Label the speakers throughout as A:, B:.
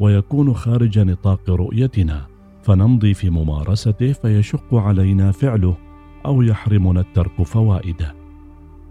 A: ويكون خارج نطاق رؤيتنا. فنمضي في ممارسته فيشق علينا فعله أو يحرمنا الترك فوائده.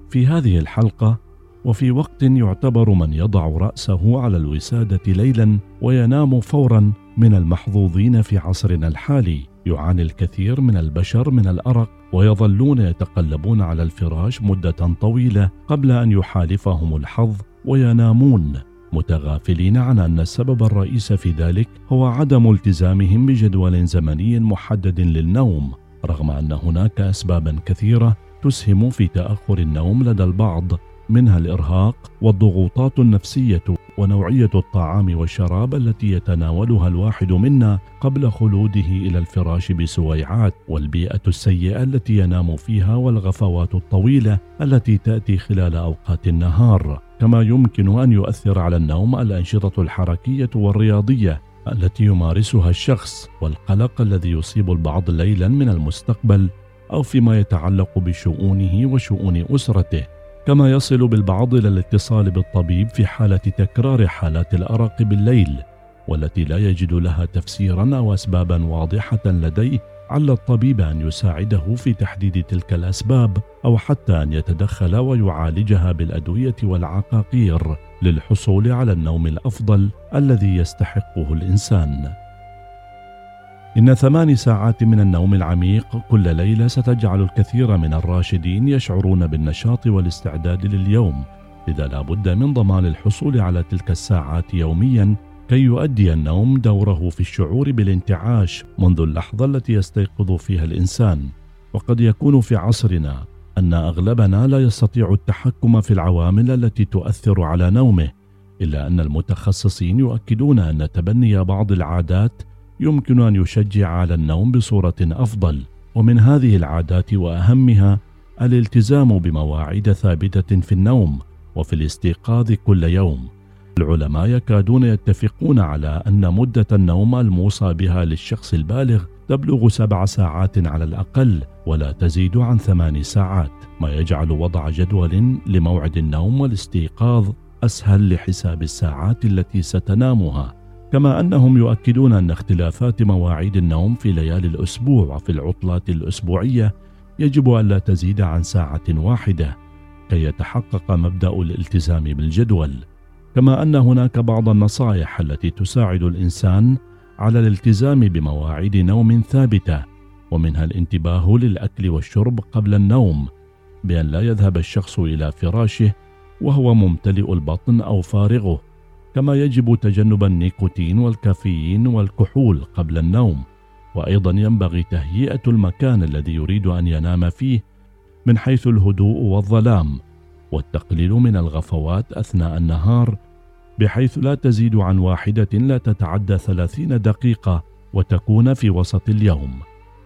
A: في هذه الحلقة وفي وقت يعتبر من يضع رأسه على الوسادة ليلا وينام فورا من المحظوظين في عصرنا الحالي يعاني الكثير من البشر من الأرق ويظلون يتقلبون على الفراش مدة طويلة قبل أن يحالفهم الحظ وينامون. متغافلين عن أن السبب الرئيس في ذلك هو عدم التزامهم بجدول زمني محدد للنوم رغم أن هناك اسبابا كثيرة تسهم في تأخر النوم لدى البعض منها الإرهاق والضغوطات النفسية ونوعية الطعام والشراب التي يتناولها الواحد منا قبل خلوده إلى الفراش بسويعات والبيئة السيئة التي ينام فيها والغفوات الطويلة التي تأتي خلال أوقات النهار. كما يمكن أن يؤثر على النوم الأنشطة الحركية والرياضية التي يمارسها الشخص والقلق الذي يصيب البعض ليلا من المستقبل أو فيما يتعلق بشؤونه وشؤون أسرته. كما يصل بالبعض إلى الاتصال بالطبيب في حالة تكرار حالات الأرق بالليل والتي لا يجد لها تفسيرا أو اسبابا واضحة لديه عل الطبيب أن يساعده في تحديد تلك الأسباب أو حتى أن يتدخل ويعالجها بالأدوية والعقاقير للحصول على النوم الأفضل الذي يستحقه الإنسان. إن ثمان ساعات من النوم العميق كل ليلة ستجعل الكثير من الراشدين يشعرون بالنشاط والاستعداد لليوم، لذا لا بد من ضمان الحصول على تلك الساعات يوميا كي يؤدي النوم دوره في الشعور بالانتعاش منذ اللحظة التي يستيقظ فيها الإنسان، وقد يكون في عصرنا أن أغلبنا لا يستطيع التحكم في العوامل التي تؤثر على نومه، إلا أن المتخصصين يؤكدون أن تبني بعض العادات يمكن أن يشجع على النوم بصورة أفضل. ومن هذه العادات وأهمها الالتزام بمواعيد ثابتة في النوم وفي الاستيقاظ كل يوم. العلماء يكادون يتفقون على أن مدة النوم الموصى بها للشخص البالغ تبلغ سبع ساعات على الأقل ولا تزيد عن ثمان ساعات. ما يجعل وضع جدول لموعد النوم والاستيقاظ أسهل لحساب الساعات التي ستنامها. كما أنهم يؤكدون أن اختلافات مواعيد النوم في ليالي الأسبوع وفي العطلات الأسبوعية يجب الا تزيد عن ساعة واحدة كي يتحقق مبدأ الالتزام بالجدول. كما أن هناك بعض النصائح التي تساعد الإنسان على الالتزام بمواعيد نوم ثابتة ومنها الانتباه للأكل والشرب قبل النوم بأن لا يذهب الشخص إلى فراشه وهو ممتلئ البطن أو فارغه كما يجب تجنب النيكوتين والكافيين والكحول قبل النوم. وأيضا ينبغي تهيئة المكان الذي يريد أن ينام فيه من حيث الهدوء والظلام والتقليل من الغفوات أثناء النهار بحيث لا تزيد عن واحدة لا تتعدى ثلاثين دقيقة وتكون في وسط اليوم.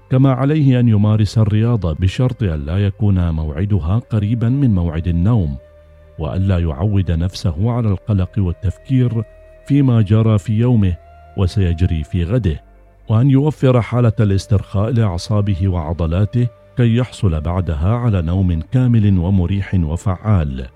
A: كما عليه أن يمارس الرياضه بشرط أن لا يكون موعدها قريبا من موعد النوم والا يعود نفسه على القلق والتفكير فيما جرى في يومه وسيجري في غده وأن يوفر حالة الاسترخاء لأعصابه وعضلاته كي يحصل بعدها على نوم كامل ومريح وفعال.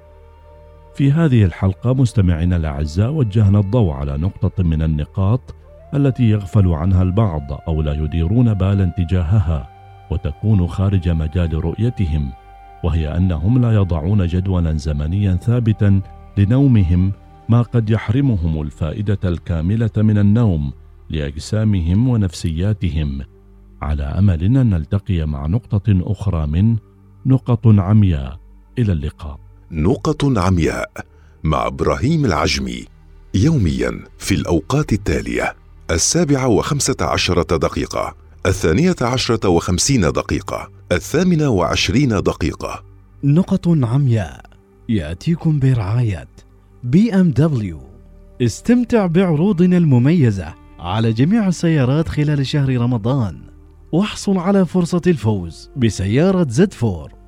A: في هذه الحلقة مستمعينا الأعزاء وجهنا الضوء على نقطة من النقاط التي يغفل عنها البعض أو لا يديرون بالا تجاهها وتكون خارج مجال رؤيتهم وهي أنهم لا يضعون جدولا زمنيا ثابتا لنومهم ما قد يحرمهم الفائدة الكاملة من النوم لأجسامهم ونفسياتهم. على امل أن نلتقي مع نقطة أخرى من نقط عمياء. إلى اللقاء.
B: نقط عمياء مع إبراهيم العجمي يوميا في الأوقات التالية السابعة وخمسة عشرة دقيقة الثانية عشرة وخمسين دقيقة الثامنة وعشرين دقيقة.
C: نقط عمياء يأتيكم برعاية BMW. استمتع بعروضنا المميزة على جميع السيارات خلال شهر رمضان. واحصل على فرصة الفوز بسيارة Z4.